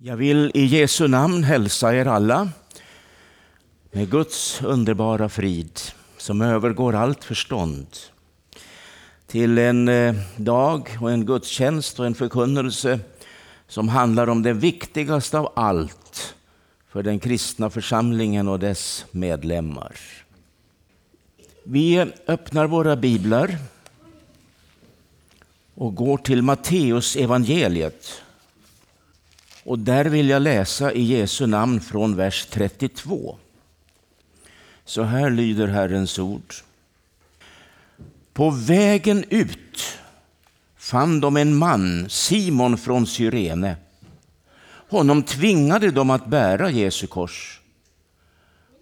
Jag vill i Jesu namn hälsa er alla med Guds underbara frid som övergår allt förstånd till en eh, dag och en gudstjänst och en förkunnelse som handlar om det viktigaste av allt för den kristna församlingen och dess medlemmar. Vi öppnar våra biblar och går till Matteus evangeliet och där vill jag läsa i Jesu namn från vers 32. Så här lyder Herrens ord. På vägen ut fann de en man, Simon från Cyrene. Honom tvingade de att bära Jesu kors.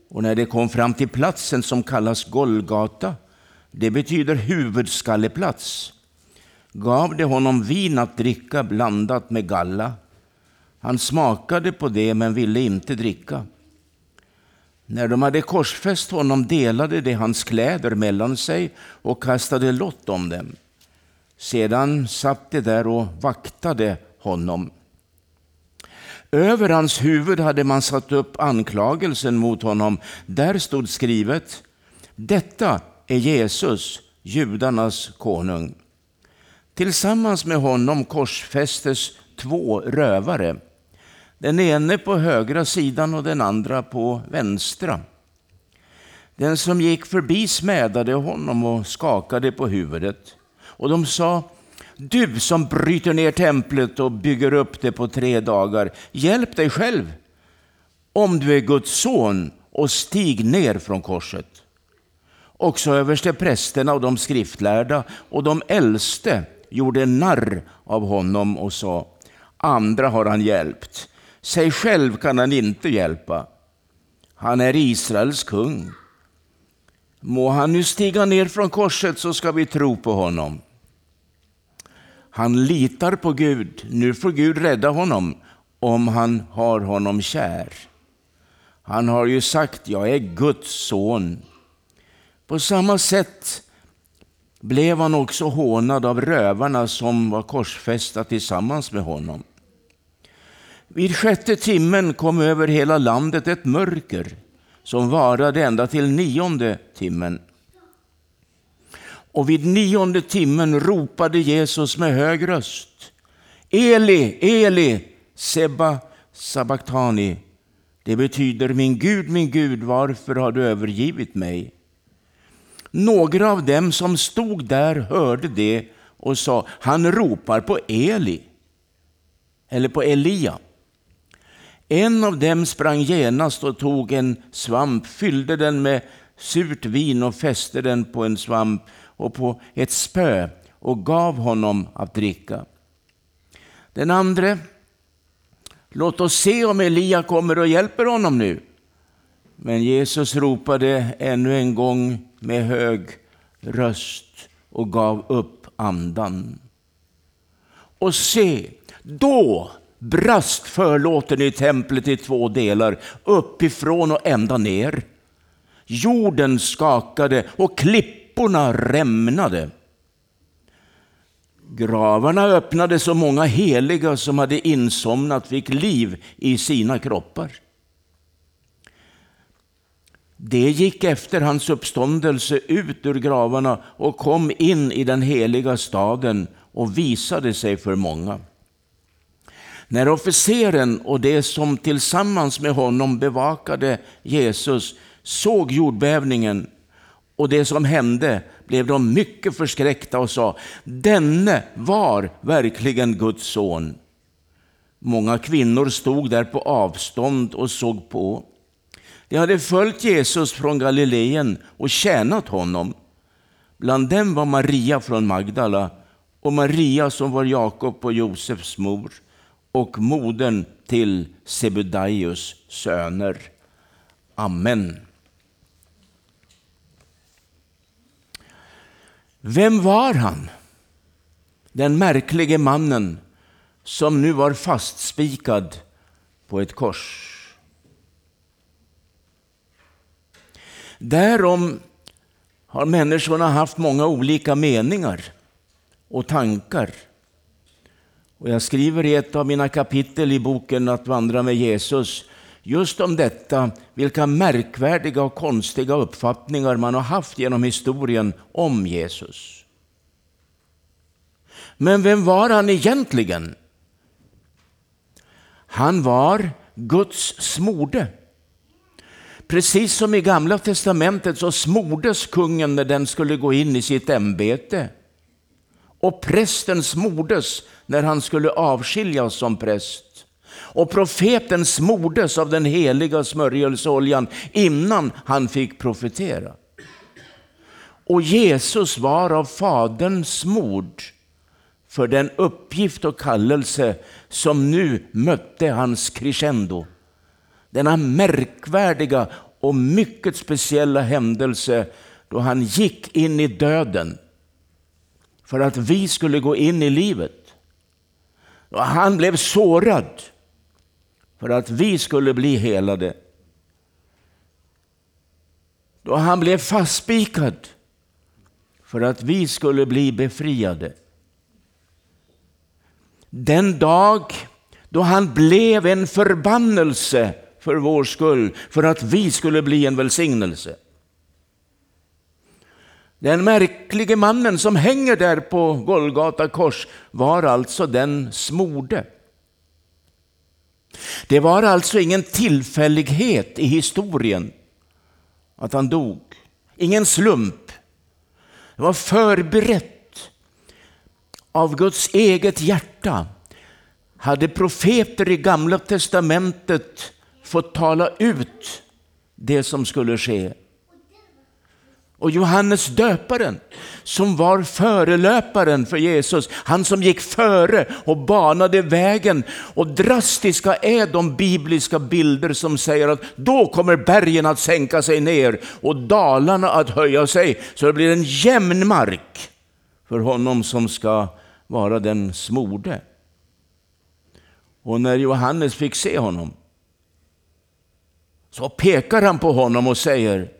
Och när de kom fram till platsen som kallas Golgata, det betyder huvudskalleplats, gav de honom vin att dricka blandat med galla. Han smakade på det men ville inte dricka. När de hade korsfäst honom delade de hans kläder mellan sig och kastade lott om dem. Sedan satt de där och vaktade honom. Över hans huvud hade man satt upp anklagelsen mot honom. Där stod skrivet Detta är Jesus, judarnas konung. Tillsammans med honom korsfästes två rövare. Den ene på högra sidan och den andra på vänstra. Den som gick förbi smädade honom och skakade på huvudet. Och de sa, du som bryter ner templet och bygger upp det på tre dagar, hjälp dig själv. Om du är Guds son och stig ner från korset. Också överste prästerna och de skriftlärda och de äldste gjorde narr av honom och sa, andra har han hjälpt sig själv kan han inte hjälpa. Han är Israels kung. Må han nu stiga ner från korset så ska vi tro på honom. Han litar på Gud. Nu får Gud rädda honom om han har honom kär. Han har ju sagt, jag är Guds son. På samma sätt blev han också hånad av rövarna som var korsfästa tillsammans med honom. Vid sjätte timmen kom över hela landet ett mörker som varade ända till nionde timmen. Och vid nionde timmen ropade Jesus med hög röst. Eli, Eli, Seba Sabachthani. Det betyder min Gud, min Gud, varför har du övergivit mig? Några av dem som stod där hörde det och sa, han ropar på Eli, eller på Elia. En av dem sprang genast och tog en svamp, fyllde den med surt vin och fäste den på en svamp och på ett spö och gav honom att dricka. Den andre, låt oss se om Elia kommer och hjälper honom nu. Men Jesus ropade ännu en gång med hög röst och gav upp andan. Och se, då brast förlåten i templet i två delar, uppifrån och ända ner. Jorden skakade och klipporna rämnade. Gravarna öppnades och många heliga som hade insomnat fick liv i sina kroppar. Det gick efter hans uppståndelse ut ur gravarna och kom in i den heliga staden och visade sig för många. När officeren och de som tillsammans med honom bevakade Jesus såg jordbävningen och det som hände blev de mycket förskräckta och sa, denne var verkligen Guds son. Många kvinnor stod där på avstånd och såg på. De hade följt Jesus från Galileen och tjänat honom. Bland dem var Maria från Magdala och Maria som var Jakob och Josefs mor och modern till Sebudaios söner. Amen. Vem var han? Den märklige mannen som nu var fastspikad på ett kors. Därom har människorna haft många olika meningar och tankar. Och jag skriver i ett av mina kapitel i boken Att vandra med Jesus just om detta, vilka märkvärdiga och konstiga uppfattningar man har haft genom historien om Jesus. Men vem var han egentligen? Han var Guds smorde. Precis som i Gamla testamentet så smordes kungen när den skulle gå in i sitt ämbete. Och prästen smordes när han skulle avskiljas som präst. Och profeten smordes av den heliga smörjelseoljan innan han fick profetera. Och Jesus var av Fadern smord för den uppgift och kallelse som nu mötte hans crescendo. Denna märkvärdiga och mycket speciella händelse då han gick in i döden för att vi skulle gå in i livet. Och han blev sårad för att vi skulle bli helade. Då han blev fastspikad för att vi skulle bli befriade. Den dag då han blev en förbannelse för vår skull, för att vi skulle bli en välsignelse. Den märklige mannen som hänger där på Golgata kors var alltså den smorde. Det var alltså ingen tillfällighet i historien att han dog. Ingen slump. Det var förberett av Guds eget hjärta. Hade profeter i Gamla testamentet fått tala ut det som skulle ske. Och Johannes döparen, som var förelöparen för Jesus, han som gick före och banade vägen. Och drastiska är de bibliska bilder som säger att då kommer bergen att sänka sig ner och dalarna att höja sig, så det blir en jämn mark för honom som ska vara den smorde. Och när Johannes fick se honom så pekar han på honom och säger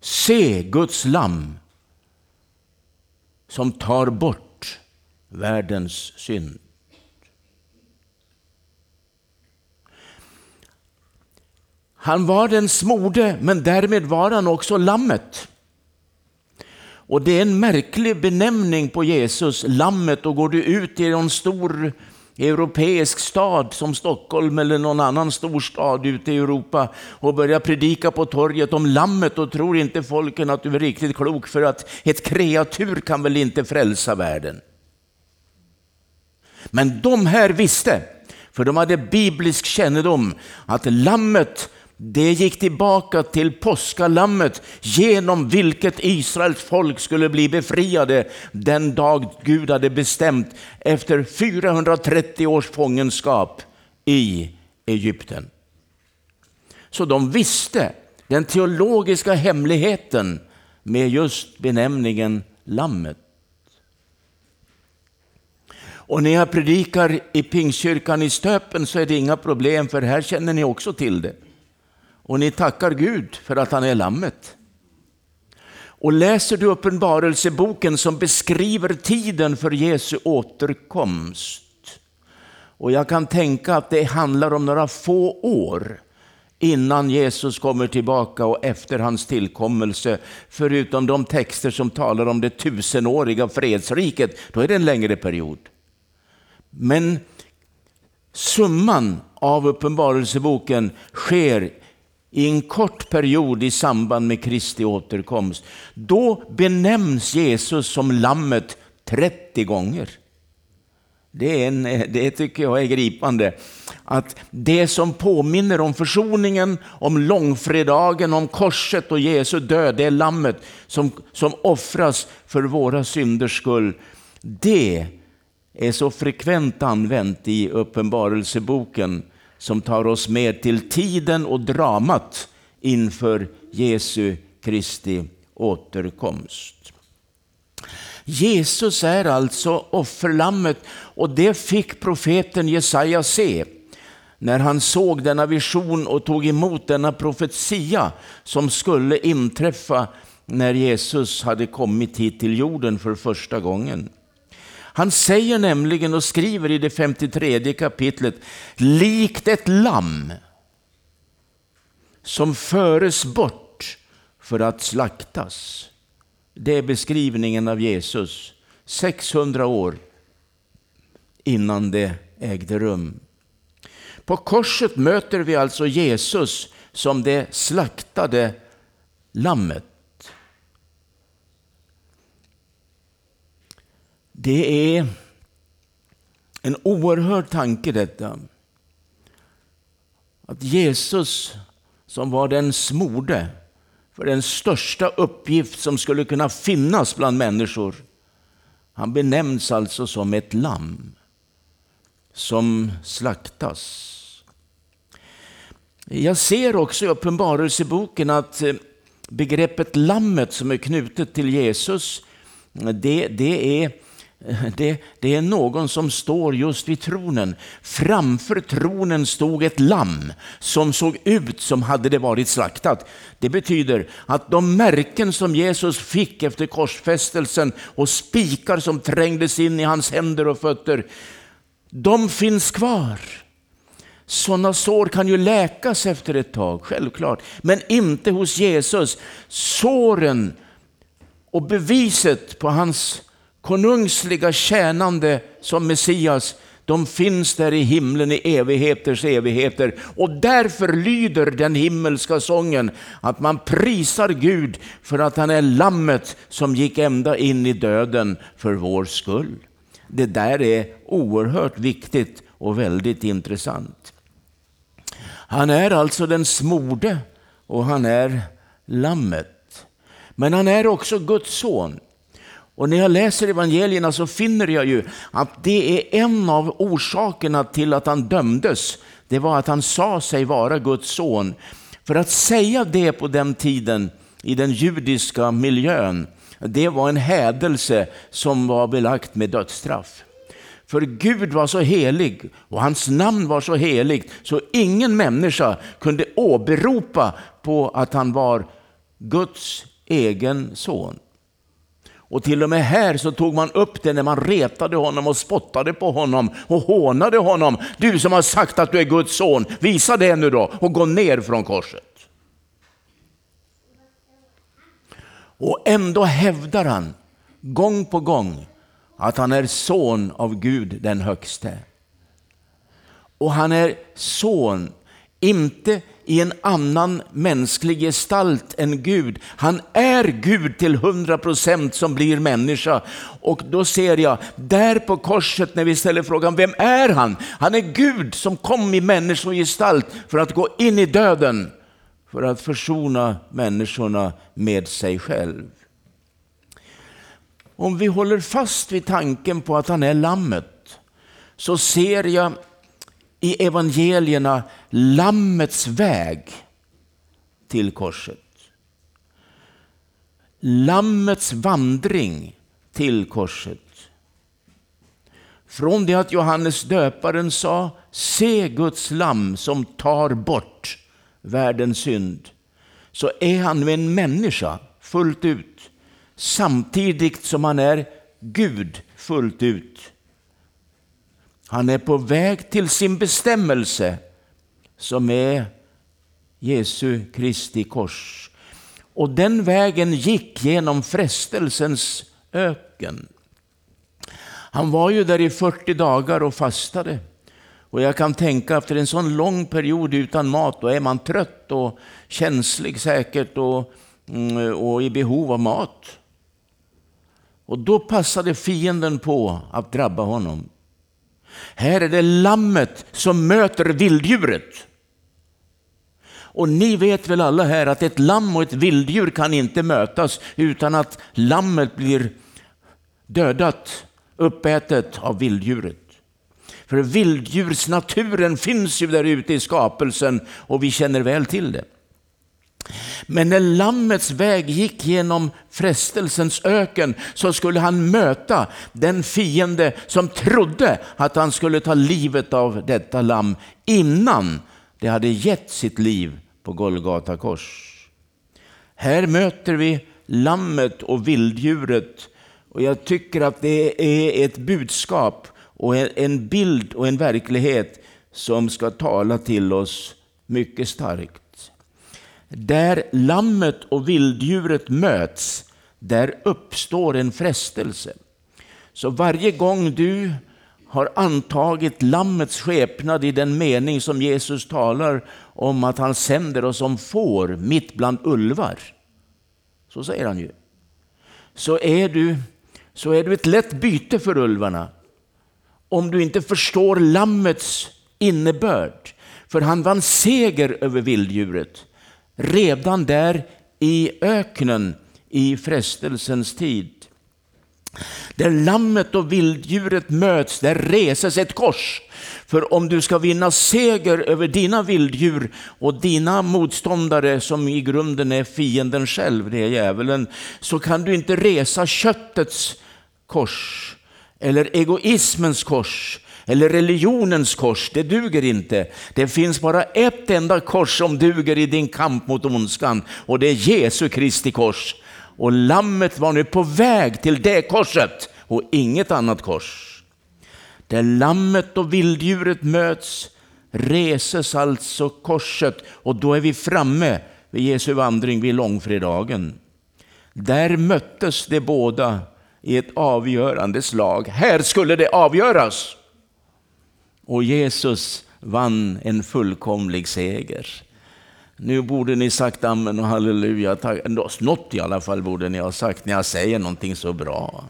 Se Guds lamm som tar bort världens synd. Han var den smorde, men därmed var han också lammet. Och det är en märklig benämning på Jesus, lammet. Och går du ut i någon stor europeisk stad som Stockholm eller någon annan stor stad ute i Europa och börjar predika på torget om lammet, då tror inte folken att du är riktigt klok för att ett kreatur kan väl inte frälsa världen. Men de här visste, för de hade biblisk kännedom, att lammet det gick tillbaka till påskalammet genom vilket Israels folk skulle bli befriade den dag Gud hade bestämt efter 430 års fångenskap i Egypten. Så de visste den teologiska hemligheten med just benämningen lammet. Och när jag predikar i Pingstkyrkan i Stöpen så är det inga problem för här känner ni också till det. Och ni tackar Gud för att han är lammet. Och läser du Uppenbarelseboken som beskriver tiden för Jesu återkomst. Och jag kan tänka att det handlar om några få år innan Jesus kommer tillbaka och efter hans tillkommelse. Förutom de texter som talar om det tusenåriga fredsriket, då är det en längre period. Men summan av Uppenbarelseboken sker i en kort period i samband med Kristi återkomst. Då benämns Jesus som lammet 30 gånger. Det, är en, det tycker jag är gripande. Att det som påminner om försoningen, om långfredagen, om korset och Jesu död, det är lammet som, som offras för våra synders skull. Det är så frekvent använt i Uppenbarelseboken som tar oss med till tiden och dramat inför Jesu Kristi återkomst. Jesus är alltså offerlammet och det fick profeten Jesaja se när han såg denna vision och tog emot denna profetia som skulle inträffa när Jesus hade kommit hit till jorden för första gången. Han säger nämligen och skriver i det 53 kapitlet, likt ett lamm som föres bort för att slaktas. Det är beskrivningen av Jesus 600 år innan det ägde rum. På korset möter vi alltså Jesus som det slaktade lammet. Det är en oerhörd tanke detta. Att Jesus som var den smorde för den största uppgift som skulle kunna finnas bland människor. Han benämns alltså som ett lamm som slaktas. Jag ser också i Uppenbarelseboken att eh, begreppet lammet som är knutet till Jesus, det, det är det, det, är någon som står just vid tronen. Framför tronen stod ett lamm som såg ut som hade det varit slaktat. Det betyder att de märken som Jesus fick efter korsfästelsen och spikar som trängdes in i hans händer och fötter, de finns kvar. Sådana sår kan ju läkas efter ett tag, självklart. Men inte hos Jesus. Såren och beviset på hans konungsliga tjänande som Messias, de finns där i himlen i evigheters evigheter. Och därför lyder den himmelska sången att man prisar Gud för att han är lammet som gick ända in i döden för vår skull. Det där är oerhört viktigt och väldigt intressant. Han är alltså den smorde och han är lammet. Men han är också Guds son. Och när jag läser evangelierna så finner jag ju att det är en av orsakerna till att han dömdes. Det var att han sa sig vara Guds son. För att säga det på den tiden i den judiska miljön, det var en hädelse som var belagt med dödsstraff. För Gud var så helig och hans namn var så heligt så ingen människa kunde åberopa på att han var Guds egen son. Och till och med här så tog man upp det när man retade honom och spottade på honom och hånade honom. Du som har sagt att du är Guds son, visa det nu då och gå ner från korset. Och ändå hävdar han gång på gång att han är son av Gud den högste. Och han är son, inte i en annan mänsklig gestalt än Gud. Han är Gud till hundra procent som blir människa. Och då ser jag där på korset när vi ställer frågan, vem är han? Han är Gud som kom i människogestalt för att gå in i döden, för att försona människorna med sig själv. Om vi håller fast vid tanken på att han är lammet, så ser jag i evangelierna Lammets väg till korset. Lammets vandring till korset. Från det att Johannes döparen sa, se Guds lamm som tar bort världens synd, så är han nu en människa fullt ut, samtidigt som han är Gud fullt ut. Han är på väg till sin bestämmelse som är Jesu Kristi kors. Och den vägen gick genom frestelsens öken. Han var ju där i 40 dagar och fastade. Och jag kan tänka efter en sån lång period utan mat, då är man trött och känslig säkert och, mm, och i behov av mat. Och då passade fienden på att drabba honom. Här är det lammet som möter vilddjuret. Och ni vet väl alla här att ett lamm och ett vilddjur kan inte mötas utan att lammet blir dödat, uppätet av vilddjuret. För vilddjursnaturen finns ju där ute i skapelsen och vi känner väl till det. Men när lammets väg gick genom frestelsens öken så skulle han möta den fiende som trodde att han skulle ta livet av detta lamm innan det hade gett sitt liv på Golgata kors. Här möter vi lammet och vilddjuret Och jag tycker att det är ett budskap och en bild och en verklighet som ska tala till oss mycket starkt. Där lammet och vilddjuret möts, där uppstår en frestelse. Så varje gång du har antagit lammets skepnad i den mening som Jesus talar om att han sänder oss som får mitt bland ulvar. Så säger han ju. Så är du, så är du ett lätt byte för ulvarna. Om du inte förstår lammets innebörd. För han vann seger över vilddjuret redan där i öknen i frestelsens tid. Där lammet och vilddjuret möts, där reses ett kors. För om du ska vinna seger över dina vilddjur och dina motståndare som i grunden är fienden själv, det är djävulen, så kan du inte resa köttets kors eller egoismens kors eller religionens kors, det duger inte. Det finns bara ett enda kors som duger i din kamp mot ondskan och det är Jesu Kristi kors. Och lammet var nu på väg till det korset och inget annat kors. Där lammet och vilddjuret möts reses alltså korset och då är vi framme vid Jesu vandring vid långfredagen. Där möttes de båda i ett avgörande slag. Här skulle det avgöras. Och Jesus vann en fullkomlig seger. Nu borde ni sagt amen och halleluja. Något i alla fall borde ni ha sagt när jag säger någonting så bra.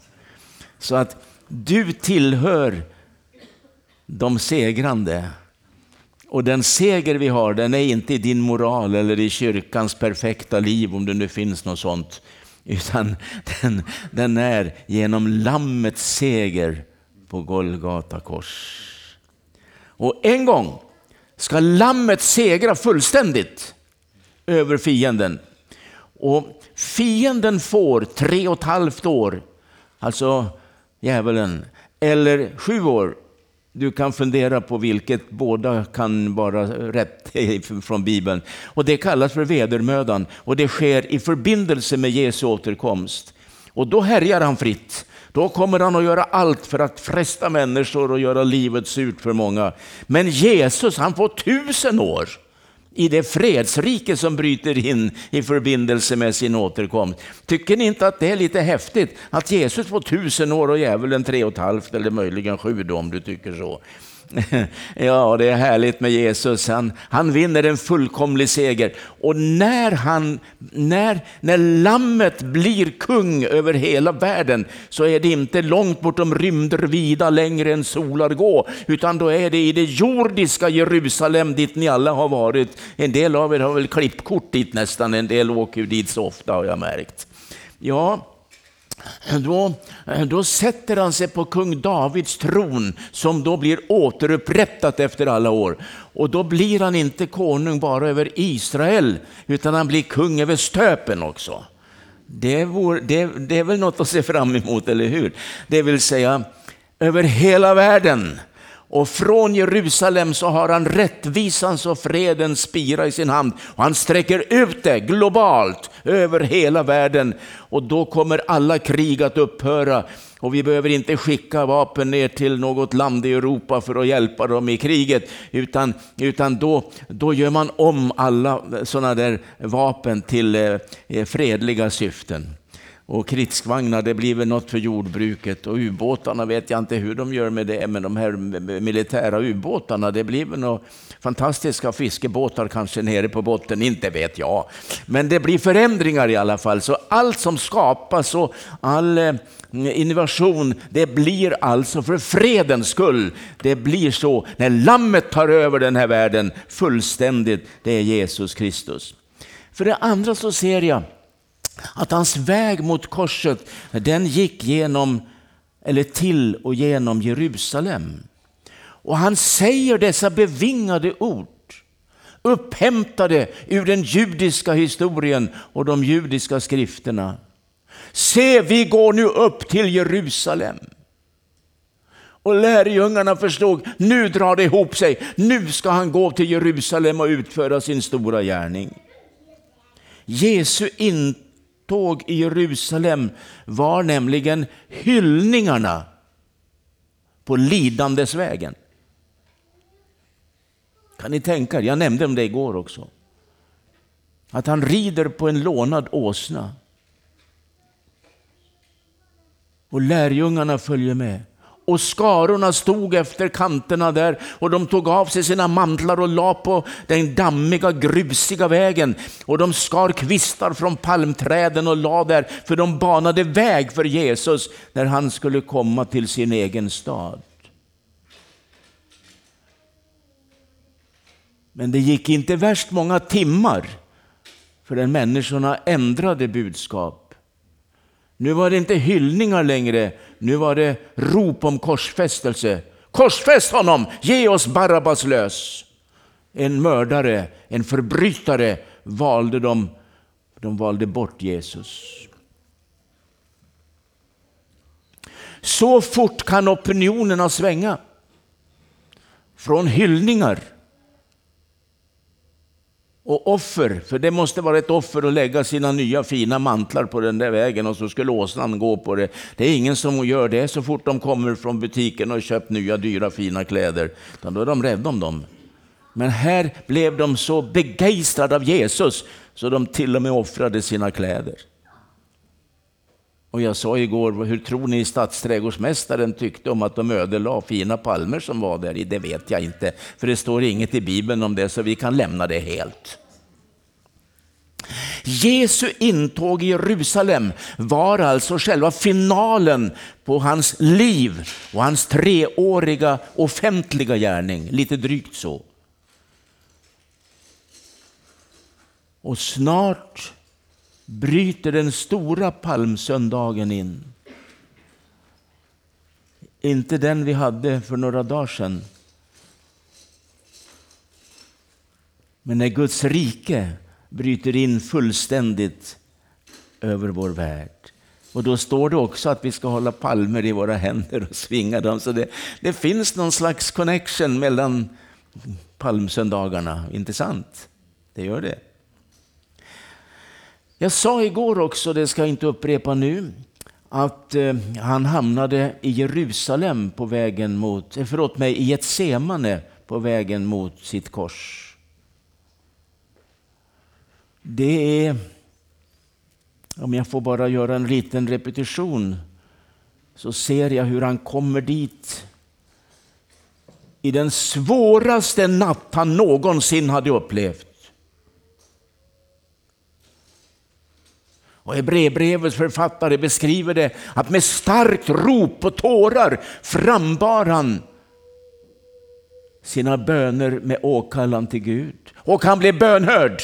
Så att du tillhör de segrande. Och den seger vi har, den är inte i din moral eller i kyrkans perfekta liv, om det nu finns något sånt. Utan den, den är genom Lammets seger på Golgata kors. Och en gång ska Lammet segra fullständigt över fienden. Och fienden får tre och ett halvt år, alltså djävulen, eller sju år. Du kan fundera på vilket, båda kan vara rätt från Bibeln. Och Det kallas för vedermödan och det sker i förbindelse med Jesu återkomst. Och då härjar han fritt. Då kommer han att göra allt för att fresta människor och göra livet surt för många. Men Jesus han får tusen år i det fredsrike som bryter in i förbindelse med sin återkomst. Tycker ni inte att det är lite häftigt att Jesus får tusen år och djävulen tre och ett halvt eller möjligen sju då, om du tycker så. Ja, det är härligt med Jesus. Han, han vinner en fullkomlig seger. Och när, han, när, när lammet blir kung över hela världen så är det inte långt bortom rymder vida längre än solar gå, utan då är det i det jordiska Jerusalem dit ni alla har varit. En del av er har väl klippkort dit nästan, en del åker dit så ofta har jag märkt. Ja, Eh, då, eh, då sätter han sig på kung Davids tron som då blir återupprättat efter alla år. Och då blir han inte konung bara över Israel utan han blir kung över stöpen också. Det, vore, det, det är väl något att se fram emot, eller hur? Det vill säga över hela världen. Och från Jerusalem så har han rättvisans och fredens spira i sin hand. Och han sträcker ut det globalt över hela världen. Och då kommer alla krig att upphöra. Och vi behöver inte skicka vapen ner till något land i Europa för att hjälpa dem i kriget. Utan, utan då, då gör man om alla sådana där vapen till eh, fredliga syften. Och krigsvagnar, det blir väl något för jordbruket. Och ubåtarna vet jag inte hur de gör med det, men de här militära ubåtarna, det blir väl några fantastiska fiskebåtar kanske nere på botten, inte vet jag. Men det blir förändringar i alla fall. Så allt som skapas och all eh, innovation, det blir alltså för fredens skull. Det blir så när lammet tar över den här världen fullständigt, det är Jesus Kristus. För det andra så ser jag att hans väg mot korset, den gick genom, eller till och genom Jerusalem. Och han säger dessa bevingade ord, upphämtade ur den judiska historien och de judiska skrifterna. Se, vi går nu upp till Jerusalem. Och lärjungarna förstod, nu drar det ihop sig. Nu ska han gå till Jerusalem och utföra sin stora gärning. Jesu inte Tåg i Jerusalem var nämligen hyllningarna på lidandesvägen. Kan ni tänka er, jag nämnde om det igår också. Att han rider på en lånad åsna. Och lärjungarna följer med. Och skarorna stod efter kanterna där och de tog av sig sina mantlar och la på den dammiga, grusiga vägen. Och de skar kvistar från palmträden och la där, för de banade väg för Jesus när han skulle komma till sin egen stad. Men det gick inte värst många timmar förrän människorna ändrade budskap. Nu var det inte hyllningar längre, nu var det rop om korsfästelse. Korsfäst honom, ge oss Barabbas lös. En mördare, en förbrytare valde de, de valde bort Jesus. Så fort kan opinionerna svänga. Från hyllningar och offer, för det måste vara ett offer att lägga sina nya fina mantlar på den där vägen och så skulle åsnan gå på det. Det är ingen som gör det så fort de kommer från butiken och köpt nya dyra fina kläder. Utan då är de rädda om dem. Men här blev de så begeistrade av Jesus så de till och med offrade sina kläder. Och jag sa igår, hur tror ni stadsträdgårdsmästaren tyckte om att de ödelade fina palmer som var där? i? Det vet jag inte, för det står inget i Bibeln om det, så vi kan lämna det helt. Jesu intåg i Jerusalem var alltså själva finalen på hans liv och hans treåriga offentliga gärning, lite drygt så. Och snart bryter den stora palmsöndagen in. Inte den vi hade för några dagar sedan. Men när Guds rike bryter in fullständigt över vår värld. Och då står det också att vi ska hålla palmer i våra händer och svinga dem. Så det, det finns någon slags connection mellan palmsöndagarna, inte sant? Det gör det. Jag sa igår också, det ska jag inte upprepa nu, att eh, han hamnade i Jerusalem på vägen mot, eh, förlåt mig, i Getsemane på vägen mot sitt kors. Det är, om jag får bara göra en liten repetition, så ser jag hur han kommer dit i den svåraste natt han någonsin hade upplevt. Och Hebreerbrevets författare beskriver det att med starkt rop och tårar frambar han sina böner med åkallan till Gud. Och han blev bönhörd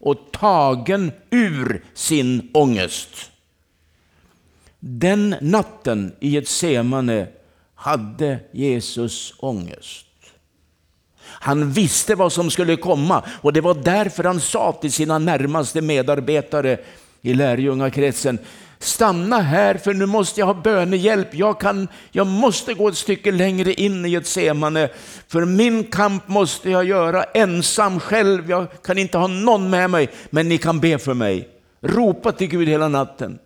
och tagen ur sin ångest. Den natten i ett semane hade Jesus ångest. Han visste vad som skulle komma och det var därför han sa till sina närmaste medarbetare i lärjungakretsen. Stanna här för nu måste jag ha bönehjälp. Jag, kan, jag måste gå ett stycke längre in i ett semane. För min kamp måste jag göra ensam själv. Jag kan inte ha någon med mig, men ni kan be för mig. Ropa till Gud hela natten.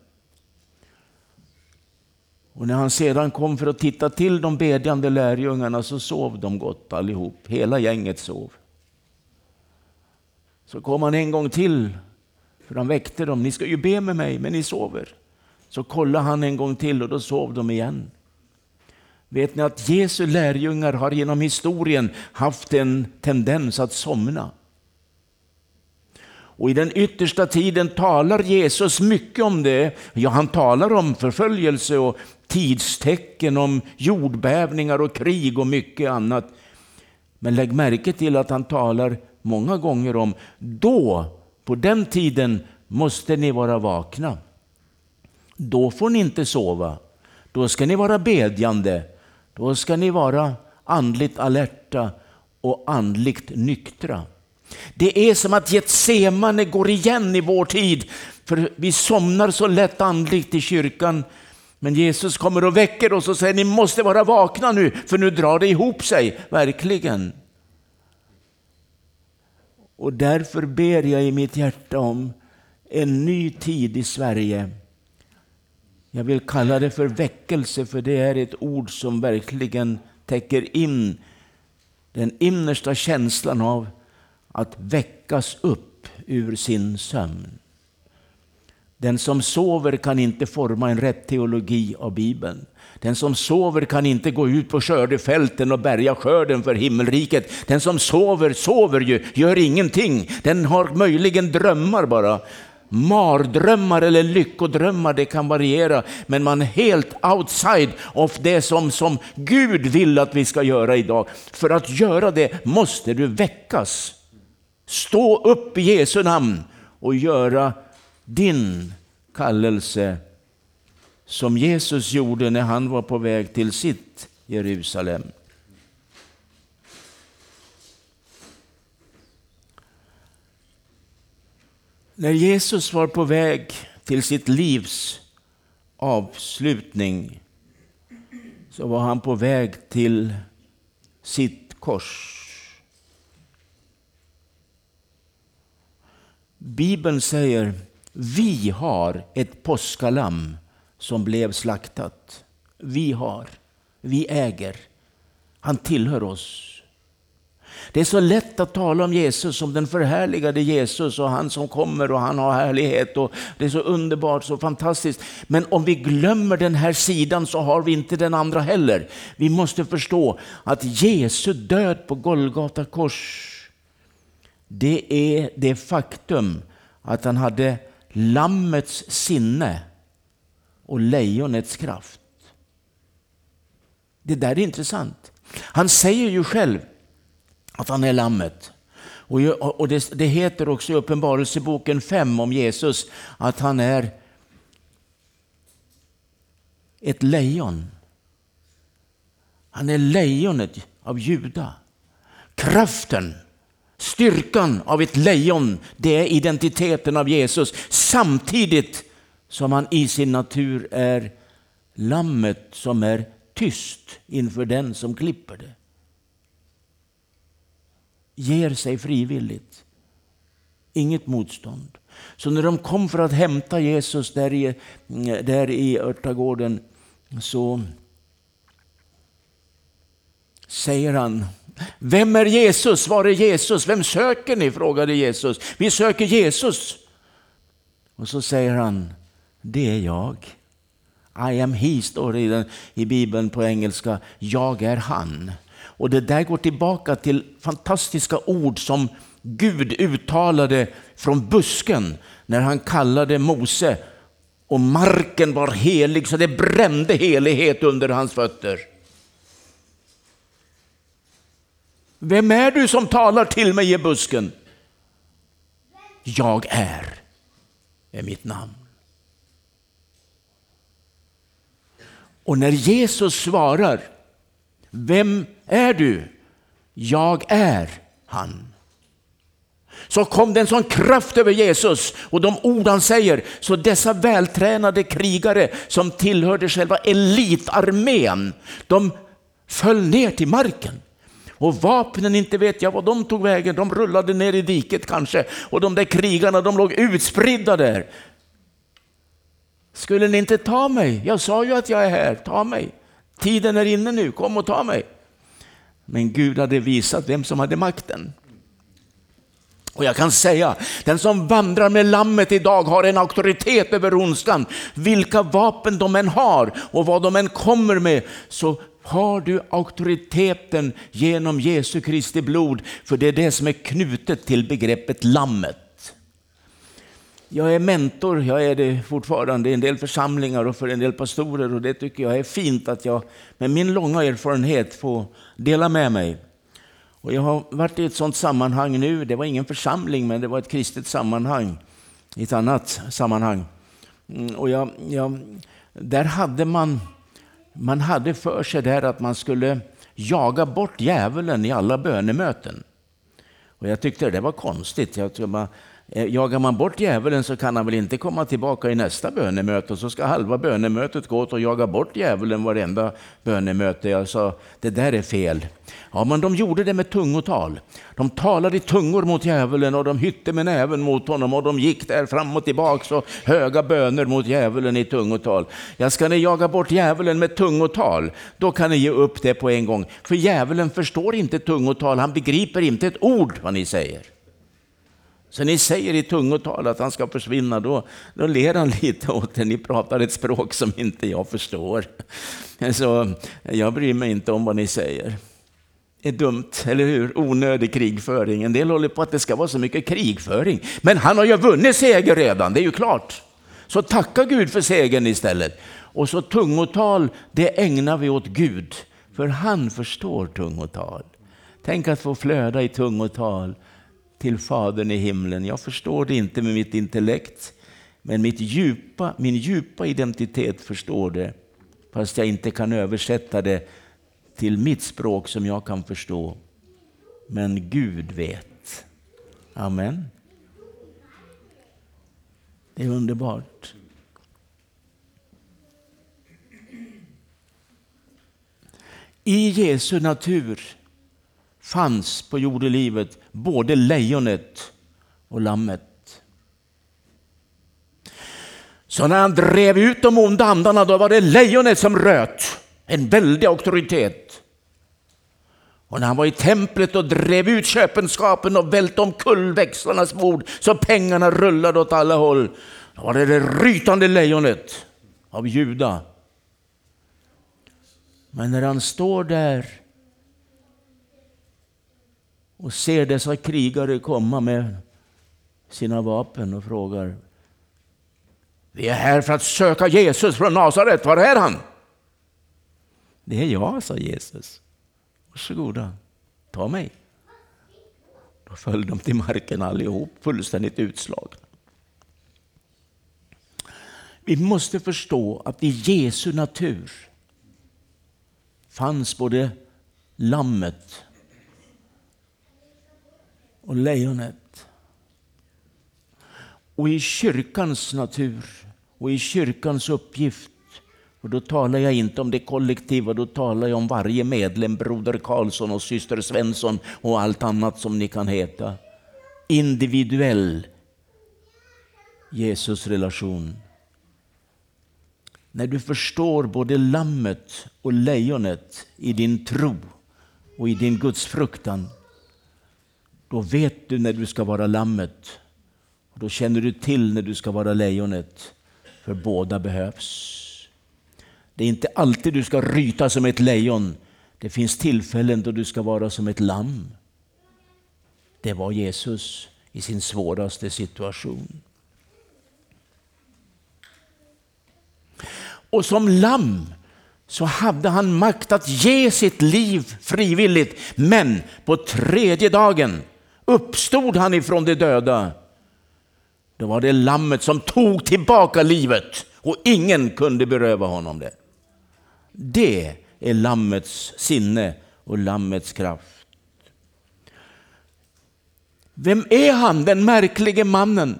Och när han sedan kom för att titta till de bedjande lärjungarna så sov de gott allihop. Hela gänget sov. Så kom han en gång till för han väckte dem. Ni ska ju be med mig, men ni sover. Så kollade han en gång till och då sov de igen. Vet ni att Jesu lärjungar har genom historien haft en tendens att somna. Och i den yttersta tiden talar Jesus mycket om det. Ja, han talar om förföljelse och tidstecken, om jordbävningar och krig och mycket annat. Men lägg märke till att han talar många gånger om då på den tiden måste ni vara vakna. Då får ni inte sova. Då ska ni vara bedjande. Då ska ni vara andligt alerta och andligt nyktra. Det är som att Getsemane går igen i vår tid, för vi somnar så lätt andligt i kyrkan. Men Jesus kommer och väcker oss och säger ni måste vara vakna nu, för nu drar det ihop sig, verkligen. Och därför ber jag i mitt hjärta om en ny tid i Sverige. Jag vill kalla det för väckelse, för det är ett ord som verkligen täcker in den innersta känslan av att väckas upp ur sin sömn. Den som sover kan inte forma en rätt teologi av Bibeln. Den som sover kan inte gå ut på skördefälten och bärga skörden för himmelriket. Den som sover, sover ju, gör ingenting. Den har möjligen drömmar bara. Mardrömmar eller lyckodrömmar, det kan variera, men man är helt outside of det som, som Gud vill att vi ska göra idag. För att göra det måste du väckas. Stå upp i Jesu namn och göra din kallelse som Jesus gjorde när han var på väg till sitt Jerusalem. När Jesus var på väg till sitt livs avslutning så var han på väg till sitt kors. Bibeln säger vi har ett påskalamm som blev slaktat. Vi har, vi äger. Han tillhör oss. Det är så lätt att tala om Jesus som den förhärligade Jesus och han som kommer och han har härlighet och det är så underbart, så fantastiskt. Men om vi glömmer den här sidan så har vi inte den andra heller. Vi måste förstå att Jesu död på Golgata kors, det är det faktum att han hade lammets sinne och lejonets kraft. Det där är intressant. Han säger ju själv att han är lammet. Och det, det heter också i Uppenbarelseboken 5 om Jesus att han är ett lejon. Han är lejonet av Juda. Kraften Styrkan av ett lejon, det är identiteten av Jesus. Samtidigt som han i sin natur är lammet som är tyst inför den som klipper det. Ger sig frivilligt. Inget motstånd. Så när de kom för att hämta Jesus där i, där i örtagården så säger han vem är Jesus? Var är Jesus? Vem söker ni? frågade Jesus. Vi söker Jesus. Och så säger han, det är jag. I am he, står det i, den, i Bibeln på engelska. Jag är han. Och det där går tillbaka till fantastiska ord som Gud uttalade från busken när han kallade Mose och marken var helig så det brände helighet under hans fötter. Vem är du som talar till mig i busken? Jag är, är mitt namn. Och när Jesus svarar, vem är du? Jag är han. Så kom det en sån kraft över Jesus och de ord han säger, så dessa vältränade krigare som tillhörde själva elitarmén, de föll ner till marken. Och vapnen, inte vet jag vad de tog vägen. De rullade ner i diket kanske. Och de där krigarna, de låg utspridda där. Skulle ni inte ta mig? Jag sa ju att jag är här, ta mig. Tiden är inne nu, kom och ta mig. Men Gud hade visat vem som hade makten. Och jag kan säga, den som vandrar med lammet idag har en auktoritet över ondskan. Vilka vapen de än har och vad de än kommer med så har du auktoriteten genom Jesu Kristi blod, för det är det som är knutet till begreppet lammet. Jag är mentor, jag är det fortfarande i en del församlingar och för en del pastorer och det tycker jag är fint att jag med min långa erfarenhet får dela med mig. Och jag har varit i ett sådant sammanhang nu, det var ingen församling men det var ett kristet sammanhang i ett annat sammanhang. Mm, och jag, jag, där hade man man hade för sig där att man skulle jaga bort djävulen i alla bönemöten. Och jag tyckte det var konstigt. Jag tror man, Eh, jagar man bort djävulen så kan han väl inte komma tillbaka i nästa bönemöte och så ska halva bönemötet gå åt att jaga bort djävulen varenda bönemöte. Jag sa, det där är fel. Ja, men de gjorde det med tungotal. De talade i tungor mot djävulen och de hytte med näven mot honom och de gick där fram och tillbaka och höga böner mot djävulen i tungotal. Ja, ska ni jaga bort djävulen med tungotal, då kan ni ge upp det på en gång. För djävulen förstår inte tungotal, han begriper inte ett ord vad ni säger. Så ni säger i tungotal att han ska försvinna, då, då ler han lite åt er. Ni pratar ett språk som inte jag förstår. Så jag bryr mig inte om vad ni säger. Det är dumt, eller hur? Onödig krigföring. En del håller på att det ska vara så mycket krigföring. Men han har ju vunnit seger redan, det är ju klart. Så tacka Gud för segern istället. Och så tungotal, det ägnar vi åt Gud. För han förstår tungotal. Tänk att få flöda i tungotal till Fadern i himlen. Jag förstår det inte med mitt intellekt, men mitt djupa, min djupa identitet förstår det, fast jag inte kan översätta det till mitt språk som jag kan förstå. Men Gud vet. Amen. Det är underbart. I Jesu natur fanns på jordelivet både lejonet och lammet. Så när han drev ut de onda andarna då var det lejonet som röt, en väldig auktoritet. Och när han var i templet och drev ut köpenskapen och välte omkull kullväxlarnas bord så pengarna rullade åt alla håll, då var det det rytande lejonet av Juda. Men när han står där och ser dessa krigare komma med sina vapen och frågar Vi är här för att söka Jesus från Nasaret, var är han? Det är jag, sa Jesus. Varsågoda, ta mig. Då föll de till marken allihop, fullständigt utslagna. Vi måste förstå att i Jesu natur fanns både lammet och lejonet. Och i kyrkans natur och i kyrkans uppgift, och då talar jag inte om det kollektiva, då talar jag om varje medlem, broder Karlsson och syster Svensson och allt annat som ni kan heta. Individuell Jesusrelation. När du förstår både lammet och lejonet i din tro och i din gudsfruktan då vet du när du ska vara lammet. Och då känner du till när du ska vara lejonet. För båda behövs. Det är inte alltid du ska ryta som ett lejon. Det finns tillfällen då du ska vara som ett lamm. Det var Jesus i sin svåraste situation. Och som lamm så hade han makt att ge sitt liv frivilligt. Men på tredje dagen uppstod han ifrån de döda. Då var det lammet som tog tillbaka livet och ingen kunde beröva honom det. Det är lammets sinne och lammets kraft. Vem är han, den märklige mannen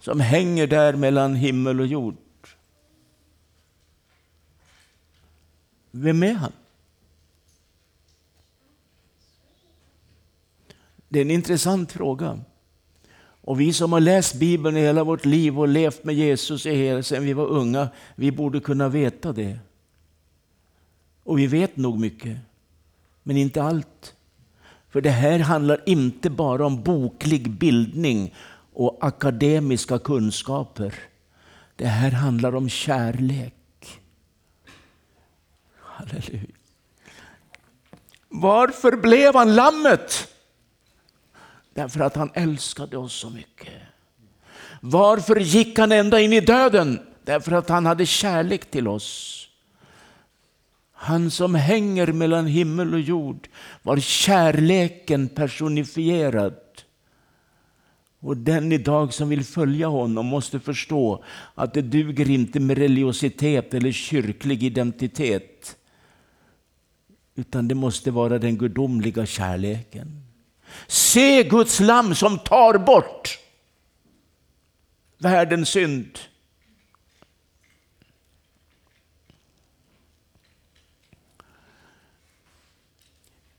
som hänger där mellan himmel och jord? Vem är han? Det är en intressant fråga. Och vi som har läst Bibeln i hela vårt liv och levt med Jesus i hela sedan vi var unga, vi borde kunna veta det. Och vi vet nog mycket, men inte allt. För det här handlar inte bara om boklig bildning och akademiska kunskaper. Det här handlar om kärlek. Halleluja. Varför blev han lammet? Därför att han älskade oss så mycket. Varför gick han ända in i döden? Därför att han hade kärlek till oss. Han som hänger mellan himmel och jord var kärleken personifierad. Och den idag som vill följa honom måste förstå att det duger inte med religiositet eller kyrklig identitet. Utan det måste vara den gudomliga kärleken. Se Guds lamm som tar bort världens synd.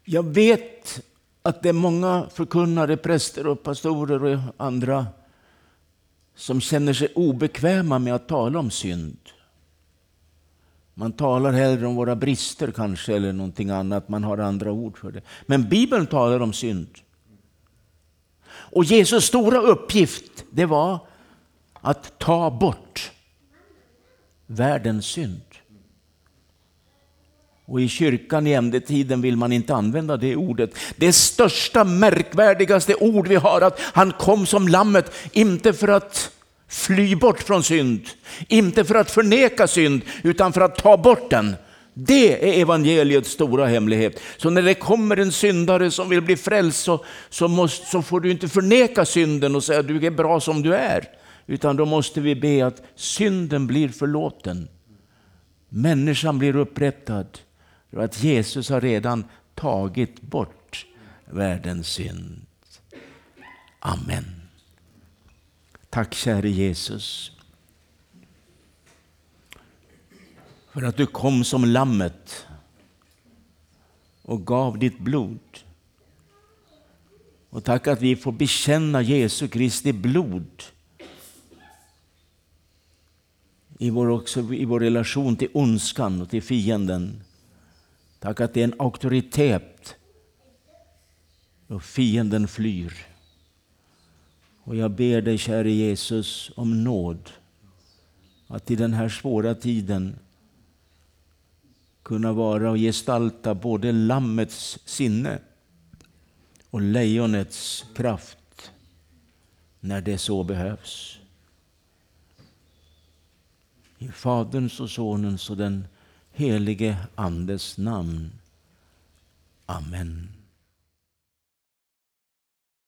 Jag vet att det är många förkunnare, präster och pastorer och andra som känner sig obekväma med att tala om synd. Man talar hellre om våra brister kanske eller någonting annat, man har andra ord för det. Men Bibeln talar om synd. Och Jesus stora uppgift det var att ta bort världens synd. Och i kyrkan i ämnetiden vill man inte använda det ordet. Det största, märkvärdigaste ord vi har, att han kom som lammet, inte för att fly bort från synd, inte för att förneka synd, utan för att ta bort den. Det är evangeliets stora hemlighet. Så när det kommer en syndare som vill bli frälst så, så, måste, så får du inte förneka synden och säga att du är bra som du är. Utan då måste vi be att synden blir förlåten. Människan blir upprättad. För att Jesus har redan tagit bort världens synd. Amen. Tack käre Jesus. För att du kom som lammet och gav ditt blod. Och tack att vi får bekänna Jesu Kristi blod i vår, också, i vår relation till ondskan och till fienden. Tack att det är en auktoritet och fienden flyr. Och jag ber dig, käre Jesus, om nåd att i den här svåra tiden kunna vara och gestalta både lammets sinne och lejonets kraft när det så behövs. I Faderns och Sonens och den helige Andes namn. Amen.